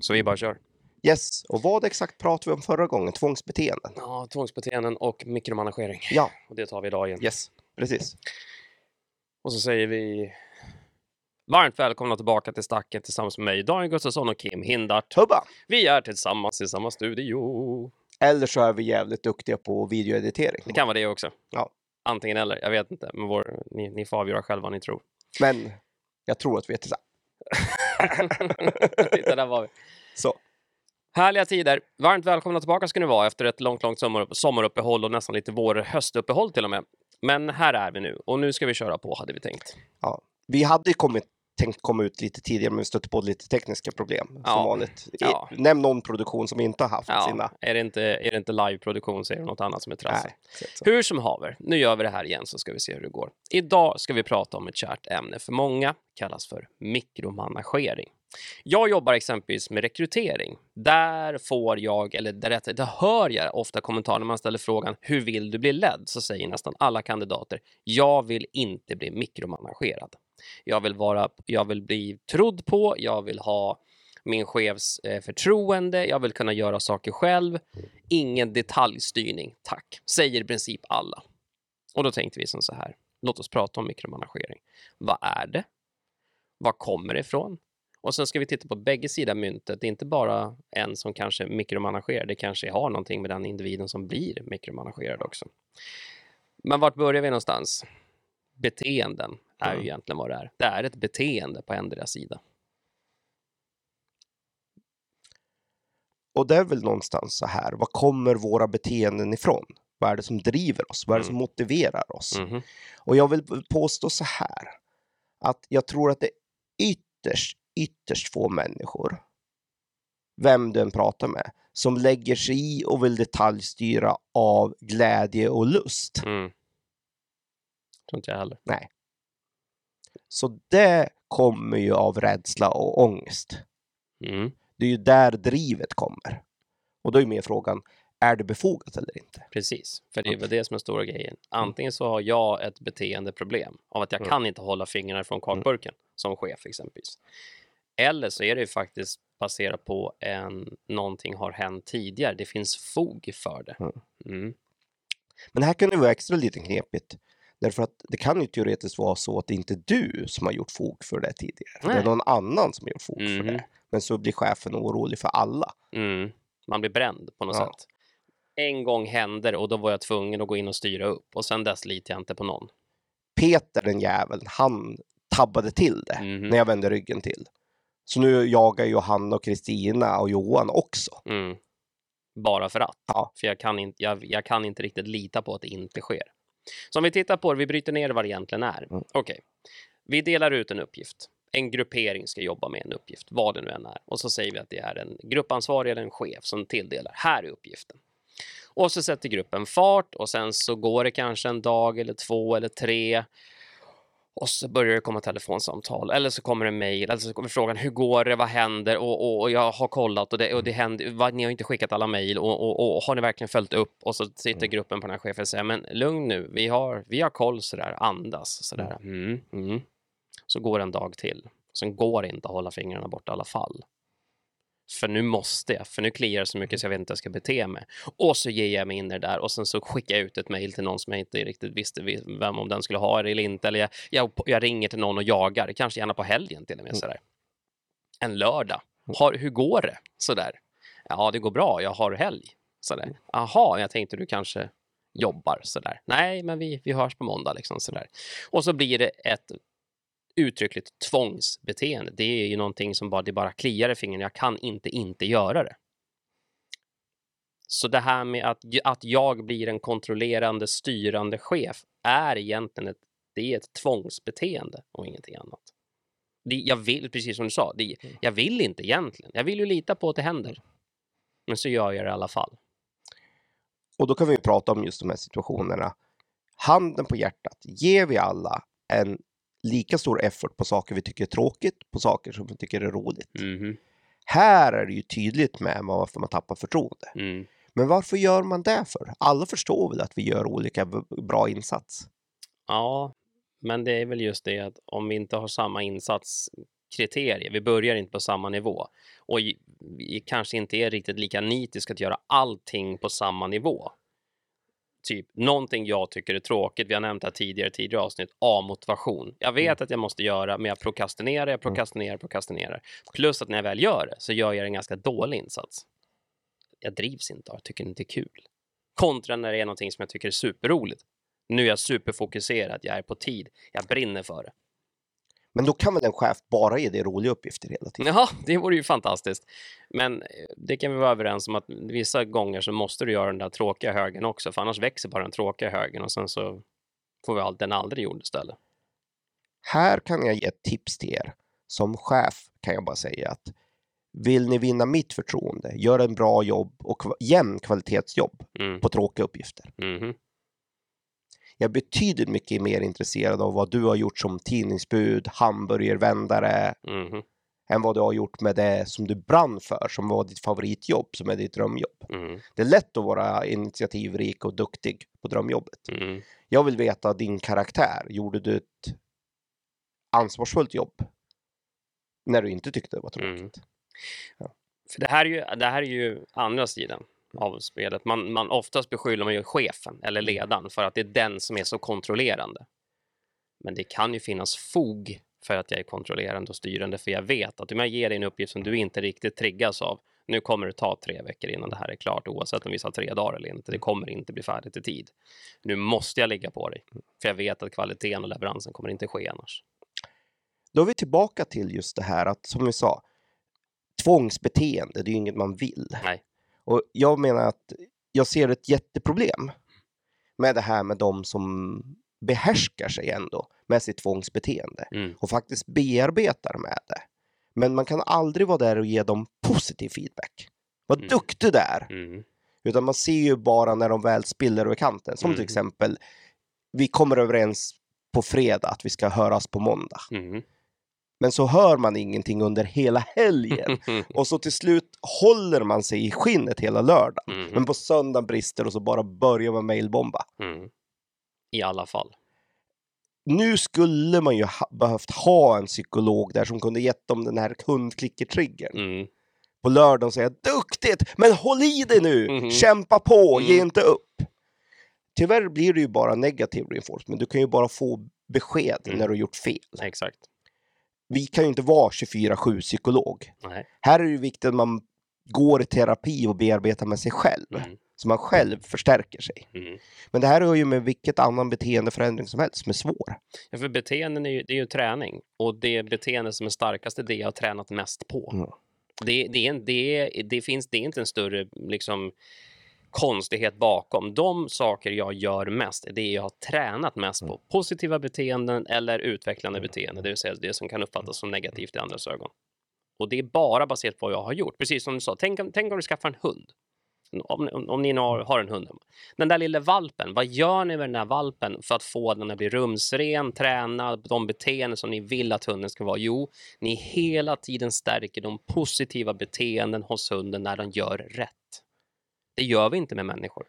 Så vi bara kör. Yes, och vad exakt pratade vi om förra gången? Tvångsbeteenden? Ja, tvångsbeteenden och mikromanagering. Ja, Och det tar vi idag igen. yes, precis. Och så säger vi varmt välkomna tillbaka till Stacken tillsammans med mig, Daniel Gustafsson och Kim Hindart. Hubba! Vi är tillsammans i samma studio. Eller så är vi jävligt duktiga på videoeditering. Det kan vara det också. Ja. Antingen eller, jag vet inte. Men vår, ni, ni får avgöra själva vad ni tror. Men jag tror att vi är tillsammans. Titta, där var vi. Så, Härliga tider. Varmt välkomna tillbaka ska ni vara efter ett långt, långt sommar, sommaruppehåll och nästan lite vår-höstuppehåll till och med. Men här är vi nu och nu ska vi köra på hade vi tänkt. vi hade kommit, tänkt komma ut lite tidigare men vi stötte på lite tekniska problem som Ja. vanligt. Ja. Nämn någon produktion som inte har haft Ja, sina... är, det inte, är det inte liveproduktion så är det något annat som är trassligt. Hur som haver, nu gör vi det här igen så ska vi se hur det går. Idag ska vi prata om ett kärt ämne för många, kallas för mikromanagering. Jag jobbar exempelvis med rekrytering. Där får jag, eller där, rätt- där hör jag ofta kommentarer när man ställer frågan hur vill du bli ledd? Så säger nästan alla kandidater jag vill inte bli mikromanagerad. Jag vill, vara, jag vill bli trodd på, jag vill ha min chefs eh, förtroende, jag vill kunna göra saker själv. Ingen detaljstyrning, tack, säger i princip alla. Och då tänkte vi som så här, låt oss prata om mikromanagering. Vad är det? Var kommer det ifrån? Och sen ska vi titta på bägge sidor av myntet. Det är inte bara en som kanske mikromanagerar, det kanske har någonting med den individen som blir mikromanagerad också. Men vart börjar vi någonstans? Beteenden är ju Mm. egentligen vad det är. Det är ett beteende på endera sida. Och det är väl någonstans så här, var kommer våra beteenden ifrån? Vad är det som driver oss? Vad är det som Mm. motiverar oss? Mhm. Och jag vill påstå så här, att jag tror att det är ytterst, ytterst få människor, vem du än pratar med, som lägger sig i och vill detaljstyra av glädje och lust. Mm. Tror inte jag heller. Så det kommer ju av rädsla och ångest. Mm. Det är ju där drivet kommer. Och då är mer frågan, är det befogat eller inte? Precis, för det är väl det som är stora grejen. Antingen så har jag ett beteendeproblem av att jag Mm. kan inte hålla fingrarna från kakburken som chef exempelvis. Eller så är det ju faktiskt baserat på en någonting har hänt tidigare. Det finns fog för det. Mm. Mm. Men här kan det vara extra lite knepigt. Därför att det kan ju teoretiskt vara så att det inte är du som har gjort fog för det tidigare. Det Nej. är någon annan som har gjort fog för Mhm. det. Men så blir chefen orolig för alla. Mm. Man blir bränd på något Ja. sätt. En gång hände det och då var jag tvungen att gå in och styra upp och sen dess litar jag inte på någon. Peter den jäveln, han tabbade till det Mhm. när jag vände ryggen till. Så nu jagar Johanna och Kristina och Johan också. Mm. Bara för att. Ja. För jag kan, inte, jag, jag kan inte riktigt lita på att det inte sker. Så om vi tittar på det, vi bryter ner vad det egentligen är. Mm. Okej, vi delar ut en uppgift. En gruppering ska jobba med en uppgift, vad det nu än är. Och så säger vi att det är en gruppansvarig eller en chef som tilldelar. Här är uppgiften. Och så sätter gruppen fart och sen så går det kanske en dag eller två eller tre. Och så börjar det komma telefonsamtal eller så kommer det mejl eller så kommer frågan hur går det, vad händer och, och, och jag har kollat och det, och det händer, vad, ni har inte skickat alla mejl och, och, och har ni verkligen följt upp? Och så sitter Mm. gruppen på den här chefen och säger men lugn nu, vi har, vi har koll sådär, andas sådär. Mm, mm. Så går en dag till. Sen går det inte att hålla fingrarna borta i alla fall. För nu måste jag, för nu kliar så mycket så jag vet inte hur jag ska bete mig. Och så ger jag mig in i det där och sen så skickar jag ut ett mejl till någon som jag inte riktigt visste vi- vem om den skulle ha det eller inte. Eller jag, jag, jag ringer till någon och jagar, kanske gärna på helgen till och med. Mm. Sådär. En lördag. Har, hur går det? Sådär. Ja, det går bra, jag har helg. Sådär. Jaha, jag tänkte du kanske jobbar sådär. Nej, men vi, vi hörs på måndag liksom sådär. Och så blir det ett uttryckligt tvångsbeteende. Det är ju någonting som bara, det bara kliar i fingrarna. Jag kan inte inte göra det. Så det här med att, att jag blir en kontrollerande, styrande chef är egentligen ett, det är ett tvångsbeteende och ingenting annat. Det, jag vill, precis som du sa, det, jag vill inte egentligen. Jag vill ju lita på att det händer. Men så gör jag det i alla fall. Och då kan vi prata om just de här situationerna. Handen på hjärtat, ger vi alla en lika stor effort på saker vi tycker är tråkigt, på saker som vi tycker är roligt? Mhm. Här är det ju tydligt med varför man tappar förtroende. Mm. Men varför gör man det för? Alla förstår väl att vi gör olika bra insats? Ja, men det är väl just det att om vi inte har samma insats kriterier. Vi börjar inte på samma nivå. Och vi kanske inte är riktigt lika nitiska att göra allting på samma nivå. Typ någonting jag tycker är tråkigt, vi har nämnt det här tidigare, tidigare avsnitt, A-motivation. Jag vet att jag måste göra, men jag prokrastinerar, jag prokrastinerar, prokrastinerar. Plus att när jag väl gör det så gör jag en ganska dålig insats. Jag drivs inte av tycker inte det är kul. Kontra när det är någonting som jag tycker är superroligt. Nu är jag superfokuserad, jag är på tid, jag brinner för det. Men då kan väl en chef bara ge dig roliga uppgifter hela tiden? Ja, det vore ju fantastiskt. Men eh, det kan vi vara överens om att vissa gånger så måste du göra den där tråkiga högen också, för annars växer bara den tråkiga högen och sen så får vi all, den aldrig gjord istället. Här kan jag ge ett tips till er. Som chef kan jag bara säga att vill ni vinna mitt förtroende, gör en bra jobb och jämn kvalitetsjobb Mm. på tråkiga uppgifter. Mhm. Jag är betydligt mycket mer intresserad av vad du har gjort som tidningsbud, hamburgervändare, Mhm. än vad du har gjort med det som du brann för, som var ditt favoritjobb, som är ditt drömjobb. Mm. Det är lätt att vara initiativrik och duktig på drömjobbet. Mm. Jag vill veta din karaktär. Gjorde du ett ansvarsfullt jobb när du inte tyckte det var Mm. tråkigt? För det här är ju, det här är ju andra sidan av spelet. Man, man oftast beskyller man ju chefen eller ledaren för att det är den som är så kontrollerande. Men det kan ju finnas fog för att jag är kontrollerande och styrande, för jag vet att om jag ger dig en uppgift som du inte riktigt triggas av, nu kommer det ta tre veckor innan det här är klart, oavsett om vi sa tre dagar eller inte. Det kommer inte bli färdigt i tid. Nu måste jag ligga på dig, för jag vet att kvaliteten och leveransen kommer inte ske annars. Då är vi tillbaka till just det här att, som vi sa, tvångsbeteende, det är ju inget man vill. Nej. Och jag menar att jag ser ett jätteproblem med det här med de som behärskar sig ändå med sitt tvångsbeteende Mm. och faktiskt bearbetar med det. Men man kan aldrig vara där och ge dem positiv feedback. Vad Mm. duktig du är! Mm. Utan man ser ju bara när de väl spiller över kanten. Som till Mm. exempel, vi kommer överens på fredag att vi ska höras på måndag. Mm. Men så hör man ingenting under hela helgen. Och så till slut håller man sig i skinnet hela lördagen. Mm. Men på söndagen brister och så bara börjar man mailbomba. Mm. I alla fall. Nu skulle man ju ha, behövt ha en psykolog där som kunde gett dem den här kundklicker-triggern. Mm. På lördagen säga duktigt, men håll i dig nu, Mhm. kämpa på, ge Mm. inte upp. Tyvärr blir det ju bara negativ reinforcement. Du kan ju bara få besked Mm. när du gjort fel. Exakt. Vi kan ju inte vara 24-7 psykolog. Nej. Här är det ju viktigt att man går i terapi och bearbetar med sig själv. Mm. Så man själv förstärker sig. Mm. Men det här har ju med vilket annan beteendeförändring som helst som är svår. Ja, för beteenden är ju, det är ju träning och det beteende som är starkast är det jag har tränat mest på. Mm. Det, det, är, det, är, det, finns, det är inte en större liksom, konstighet bakom. De saker jag gör mest är det jag har tränat mest på. Positiva beteenden eller utvecklande beteenden, det vill säga det som kan uppfattas som negativt i andras ögon. Och det är bara baserat på vad jag har gjort. Precis som du sa, tänk, om- tänk om du skaffar en hund. Om, om, om ni nu har, har en hund. hemma. Den där lilla valpen, vad gör ni med den där valpen för att få den att bli rumsren, träna de beteenden som ni vill att hunden ska vara? Jo, ni hela tiden stärker de positiva beteenden hos hunden när den gör rätt. Det gör vi inte med människor.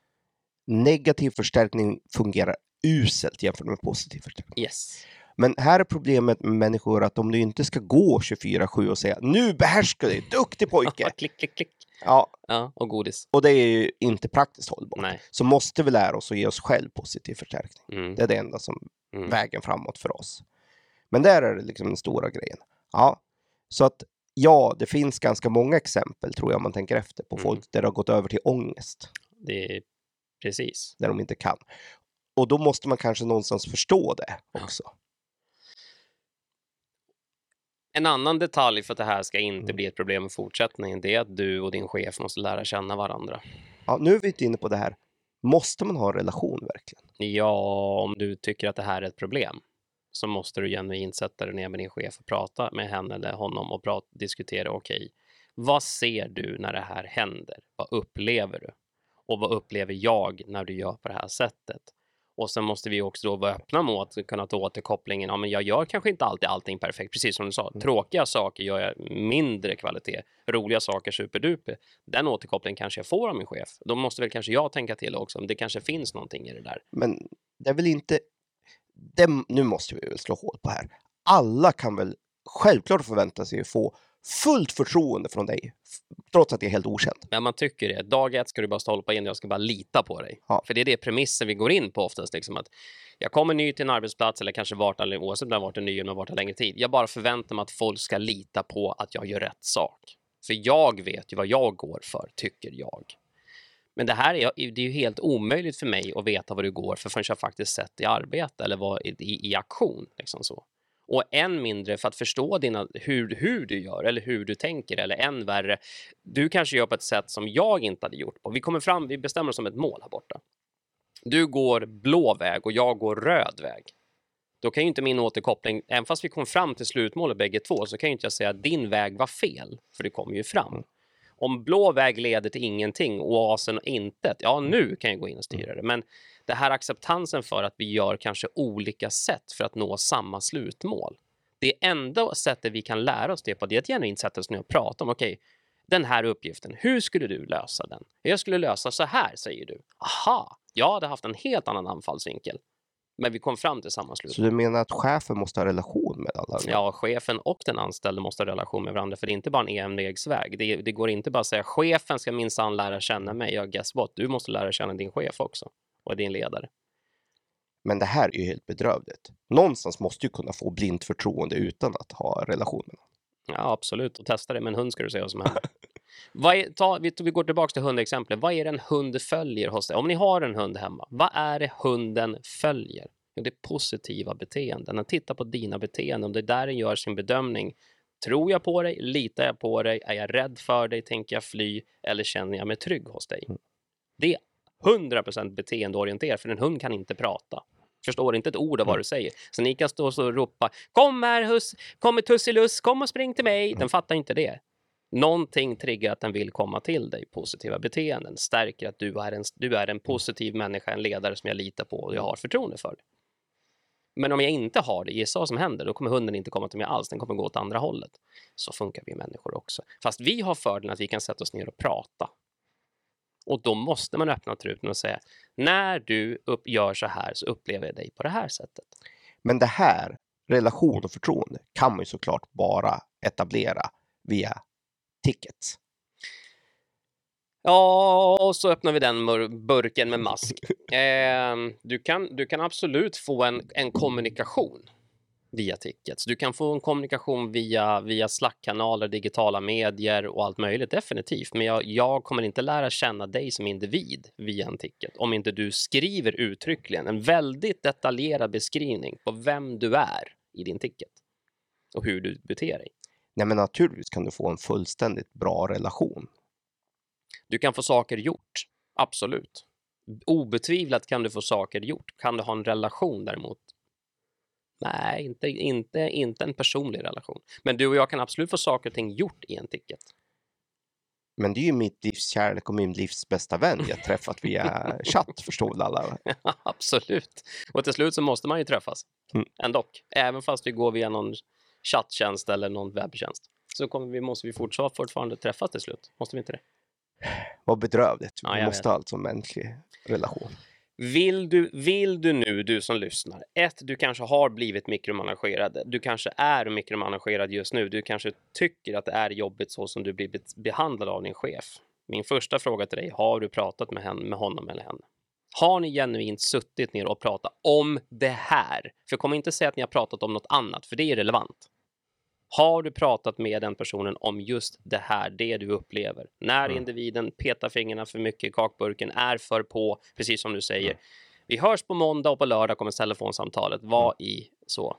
Negativ förstärkning fungerar uselt jämfört med positiv förstärkning. Yes. Men här är problemet med människor att om du inte ska gå 24-7 och säga nu behärskar du dig, duktig pojke. klick, klick, klick. Ja, Ja, och godis. och det är ju inte praktiskt hållbart. Nej. Så måste vi lära oss att ge oss själv positiv förstärkning. Mm. Det är det enda som Mm. vägen framåt för oss. Men där är det liksom den stora grejen. Ja, så att ja, det finns ganska många exempel tror jag om man tänker efter på Mm. folk där det har gått över till ångest, Det är precis. där de inte kan. Och då måste man kanske någonstans förstå det också. En annan detalj för att det här ska inte Mm. bli ett problem i fortsättningen, det är att du och din chef måste lära känna varandra. Ja, nu är vi inte inne på det här. Måste man ha en relation verkligen? Ja, om du tycker att det här är ett problem så måste du genuint sätta dig ner med din chef och prata med henne eller honom och prata, diskutera, okej, vad ser du när det här händer? Vad upplever du? Och vad upplever jag när du gör på det här sättet? Och sen måste vi också då vara öppna mot att kunna ta återkopplingen. Ja, men jag gör kanske inte alltid allting perfekt, precis som du sa. Tråkiga saker gör jag mindre kvalitet. Roliga saker superduper. Den återkopplingen kanske jag får av min chef. Då måste väl kanske jag tänka till också. Det kanske finns någonting i det där. Men det är väl inte... Det, nu måste vi väl slå hål på här. Alla kan väl självklart förvänta sig att få fullt förtroende från dig, trots att det är helt okänd. Men man tycker det. Dag ett ska du bara stolpa in och jag ska bara lita på dig. Ja. För det är det premissen vi går in på oftast. Liksom att jag kommer ny till en arbetsplats eller kanske eller oavsett om jag varit ny eller varit längre tid. Jag bara förväntar mig att folk ska lita på att jag gör rätt sak. För jag vet ju vad jag går för, tycker jag. Men det här är, det är ju helt omöjligt för mig att veta vad du går för förrän jag faktiskt sett i arbete eller var i, i, i aktion. Liksom så. Och än mindre för att förstå dina, hur, hur du gör eller hur du tänker eller än värre, du kanske gör på ett sätt som jag inte hade gjort på. Vi kommer fram, vi bestämmer oss om ett mål här borta. Du går blå väg och jag går röd väg. Då kan ju inte min återkoppling, även fast vi kom fram till slutmålet bägge två, så kan ju inte jag säga att din väg var fel, för du kom ju fram. Om blå väg leder till ingenting och oasen intet, ja nu kan jag gå in och styra det. Men det här acceptansen för att vi gör kanske olika sätt för att nå samma slutmål. Det enda sättet vi kan lära oss det på det är att genuint sätta oss ner och prata om, okej, okay, den här uppgiften, hur skulle du lösa den? Jag skulle lösa så här, säger du. Aha, jag hade haft en helt annan anfallsvinkel. Men vi kom fram till samma slut. Så du menar att chefen måste ha relation med alla? Ja, chefen och den anställde måste ha relation med varandra, för det är inte bara en envägsväg. Det, det går inte bara att säga chefen ska minsann lära känna mig. Ja, guess what? Du måste lära känna din chef också och din ledare. Men det här är ju helt bedrövligt. Någonstans måste du kunna få blint förtroende utan att ha relation med någon. Ja, absolut. Och testa det med en hund ska du se vad som händer. är, ta, vi, vi går tillbaka till hundexemplet. Vad är det en hund följer hos dig? Om ni har en hund hemma, vad är det hunden följer? Jo, det är positiva beteenden. Den tittar på dina beteenden. Det är där den gör sin bedömning. Tror jag på dig? Litar jag på dig? Är jag rädd för dig? Tänker jag fly? Eller känner jag mig trygg hos dig? Mm. Det är 100% beteendeorienterat, för en hund kan inte prata. Förstår inte ett ord av vad Mm. du säger. Så ni kan stå och ropa Kom här hus, kom Tussiluss, kom och spring till mig. Den fattar inte det. Någonting triggar att den vill komma till dig. Positiva beteenden stärker att du är en, du är en positiv människa, en ledare som jag litar på och jag har förtroende för. Men om jag inte har det, gissa vad som händer, då kommer hunden inte komma till mig alls, den kommer gå åt andra hållet. Så funkar vi människor också. Fast vi har fördelen att vi kan sätta oss ner och prata. Och då måste man öppna truten och säga, när du upp, gör så här så upplever jag dig på det här sättet. Men det här, relation och förtroende, kan man ju såklart bara etablera via tickets. Ja, och så öppnar vi den burken med mask. Eh, du, kan, du kan absolut få en, en kommunikation via tickets. Du kan få en kommunikation via, via Slack-kanaler, digitala medier och allt möjligt, definitivt. Men jag, jag kommer inte lära känna dig som individ via en ticket om inte du skriver uttryckligen en väldigt detaljerad beskrivning på vem du är i din ticket och hur du beter dig. Nej, men naturligtvis kan du få en fullständigt bra relation. Du kan få saker gjort, absolut. Obetvivlat kan du få saker gjort. Kan du ha en relation däremot? Nej, inte, inte, inte en personlig relation. Men du och jag kan absolut få saker och ting gjort i en ticket. Men det är ju mitt livs kärlek och min livs bästa vän jag träffat via chatt, förstår väl alla? absolut. Och till slut så måste man ju träffas. Mm. Ändå. Även fast vi går via någon chatttjänst eller någon webbtjänst. Så kommer vi, måste vi fortfarande, fortfarande träffas till slut. Måste vi inte det? Vad bedrövligt. Ja, Vi måste ha alltså en mänsklig relation. Vill du, vill du nu, du som lyssnar, ett, du kanske har blivit mikromanagerad. Du kanske är mikromanagerad just nu. Du kanske tycker att det är jobbigt så som du blir be- behandlad av din chef. Min första fråga till dig, har du pratat med, henne, med honom eller henne? Har ni genuint suttit ner och pratat om det här? För kom inte säga att ni har pratat om något annat, för det är relevant. Har du pratat med den personen om just det här, det du upplever? När Mm. individen petar fingrarna för mycket i kakburken, är för på, precis som du säger. Vi hörs på måndag och på lördag kommer telefonsamtalet. Vad i så?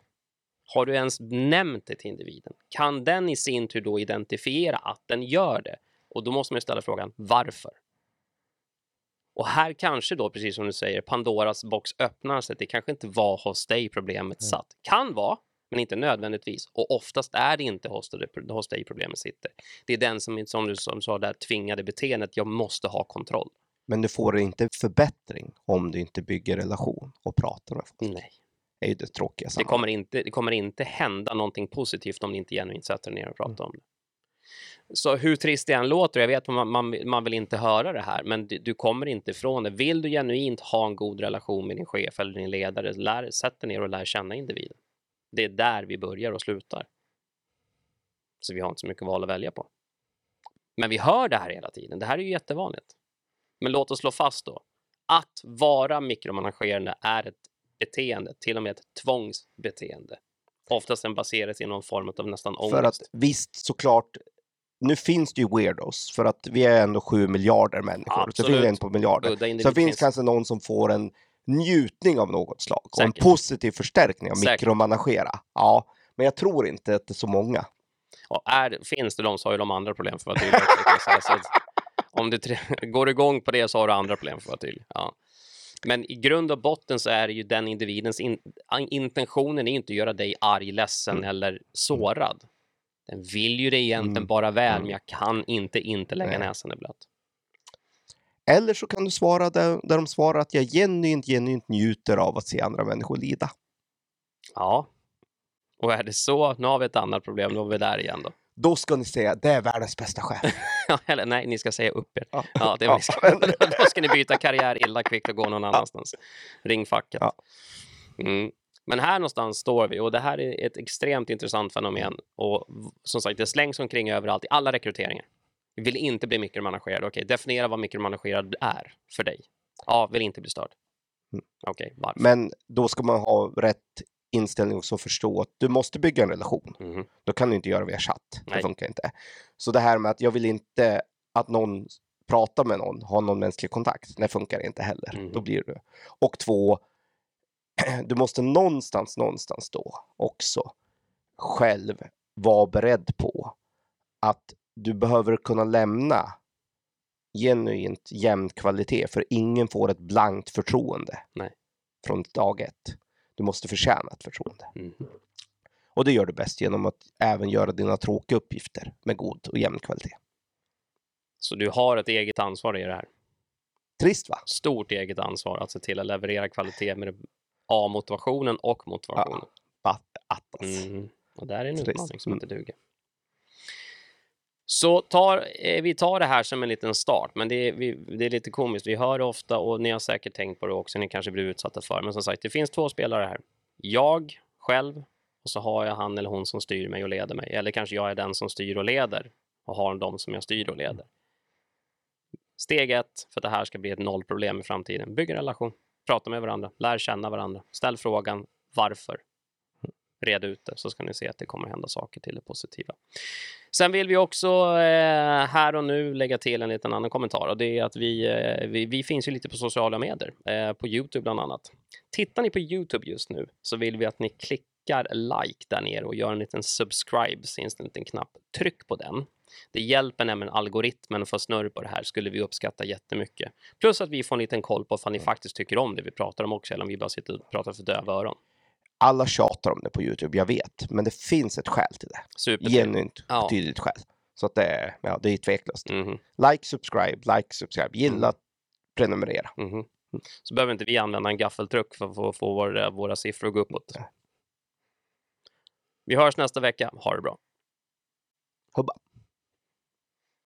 Har du ens nämnt det till individen? Kan den i sin tur då identifiera att den gör det? Och då måste man ju ställa frågan varför? Och här kanske då, precis som du säger, Pandoras box öppnar sig. Det kanske inte var hos dig problemet satt. Kan vara, men inte nödvändigtvis. Och oftast är det inte hos dig, problemet sitter. Det är den som, som du som sa där, tvingade beteendet. Jag måste ha kontroll. Men du får inte förbättring om du inte bygger relation och pratar med folk. Nej. Det är ju det tråkiga Det kommer, inte, det kommer inte hända någonting positivt om ni inte genuint sätter er ner och pratar om det. Så hur trist det än låter, jag vet att man, man, man vill inte höra det här, men du, du kommer inte ifrån det. Vill du genuint ha en god relation med din chef eller din ledare, lär, sätt dig ner och lär känna individen. Det är där vi börjar och slutar. Så vi har inte så mycket val att välja på. Men vi hör det här hela tiden. Det här är ju jättevanligt. Men låt oss slå fast då. Att vara mikromanagerande är ett beteende, till och med ett tvångsbeteende. Oftast den baseras i någon form av nästan ångest. För att visst, såklart, nu finns det ju weirdos, för att vi är ändå sju miljarder människor. Så det Absolut. finns en på miljarder. Så det finns kanske någon som får en njutning av något slag och en positiv förstärkning av Säkert. mikromanagera. Ja, men jag tror inte att det är så många. Och är, finns det de så har ju de andra problem för att vara tydlig. om du går igång på det så har du andra problem för att vara tydlig. Ja. Men i grund och botten så är det ju den individens in, intentionen är inte att göra dig arg, ledsen Mm. eller sårad. Den vill ju det egentligen Mm. bara väl, Mm. men jag kan inte inte lägga Nej. näsan i blöt. Eller så kan du svara där, där de svarar att jag genuint, genuint njuter av att se andra människor lida. Ja. Och är det så, nu har vi ett annat problem, då är vi där igen då. Då ska ni säga, det är världens bästa chef. Eller nej, ni ska säga upp er. Ja. Ja, det är Ja. ska. Då ska ni byta karriär illa kvickt och gå någon annanstans. Ring facket. Mm. Men här någonstans står vi och det här är ett extremt intressant fenomen och som sagt, det slängs omkring överallt i alla rekryteringar. Vi vill inte bli mikromanagerad. Okej, definiera vad mikromanagerad är för dig. Ja, vill inte bli störd. Mm. Okej, varför? Men då ska man ha rätt inställning och förstå att du måste bygga en relation. Mhm. Då kan du inte göra via chatt. Det Nej. funkar inte. Så det här med att jag vill inte att någon pratar med någon, har någon mänsklig kontakt. Det funkar inte heller. Mm. Då blir det. Och två, du måste någonstans, någonstans då också själv vara beredd på att du behöver kunna lämna genuint jämn kvalitet för ingen får ett blankt förtroende Nej. från dag ett. Du måste förtjäna ett förtroende. Mhm. Och det gör du bäst genom att även göra dina tråkiga uppgifter med god och jämn kvalitet. Så du har ett eget ansvar i det här. Trist va? Stort eget ansvar att se till att leverera kvalitet med A-motivationen och motivationen. Att, attas. Mm. Och där är en utmaning som Mm. inte duger. Så tar, eh, vi tar det här som en liten start, men det är, vi, det är lite komiskt. Vi hör det ofta och ni har säkert tänkt på det också, ni kanske blir utsatta för. Men som sagt, det finns två spelare här. Jag själv och så har jag han eller hon som styr mig och leder mig. Eller kanske jag är den som styr och leder och har de som jag styr och leder. Steg ett för att det här ska bli ett nollproblem i framtiden. Bygg en relation, prata med varandra, lär känna varandra, ställ frågan varför red ut det så ska ni se att det kommer hända saker till det positiva. Sen vill vi också eh, här och nu lägga till en liten annan kommentar och det är att vi, eh, vi, vi finns ju lite på sociala medier, eh, på Youtube bland annat. Tittar ni på Youtube just nu så vill vi att ni klickar like där nere och gör en liten subscribe, så finns det en liten knapp. Tryck på den. Det hjälper nämligen algoritmen att få snurr på det här, skulle vi uppskatta jättemycket. Plus att vi får en liten koll på om ni faktiskt tycker om det vi pratar om också, eller om vi bara sitter och pratar för döva öron. Alla tjatar om det på Youtube, jag vet. Men det finns ett skäl till det. Supertrevligt. Genuint Ja. tydligt skäl. Så att det, är- ja, det är tveklöst. Mhm. Like, subscribe, like, subscribe. Gilla, Mm. prenumerera. Mhm. Så behöver inte vi använda en gaffeltruck för att få, få våra, våra siffror att gå uppåt. Vi hörs nästa vecka. Ha det bra. Hubba.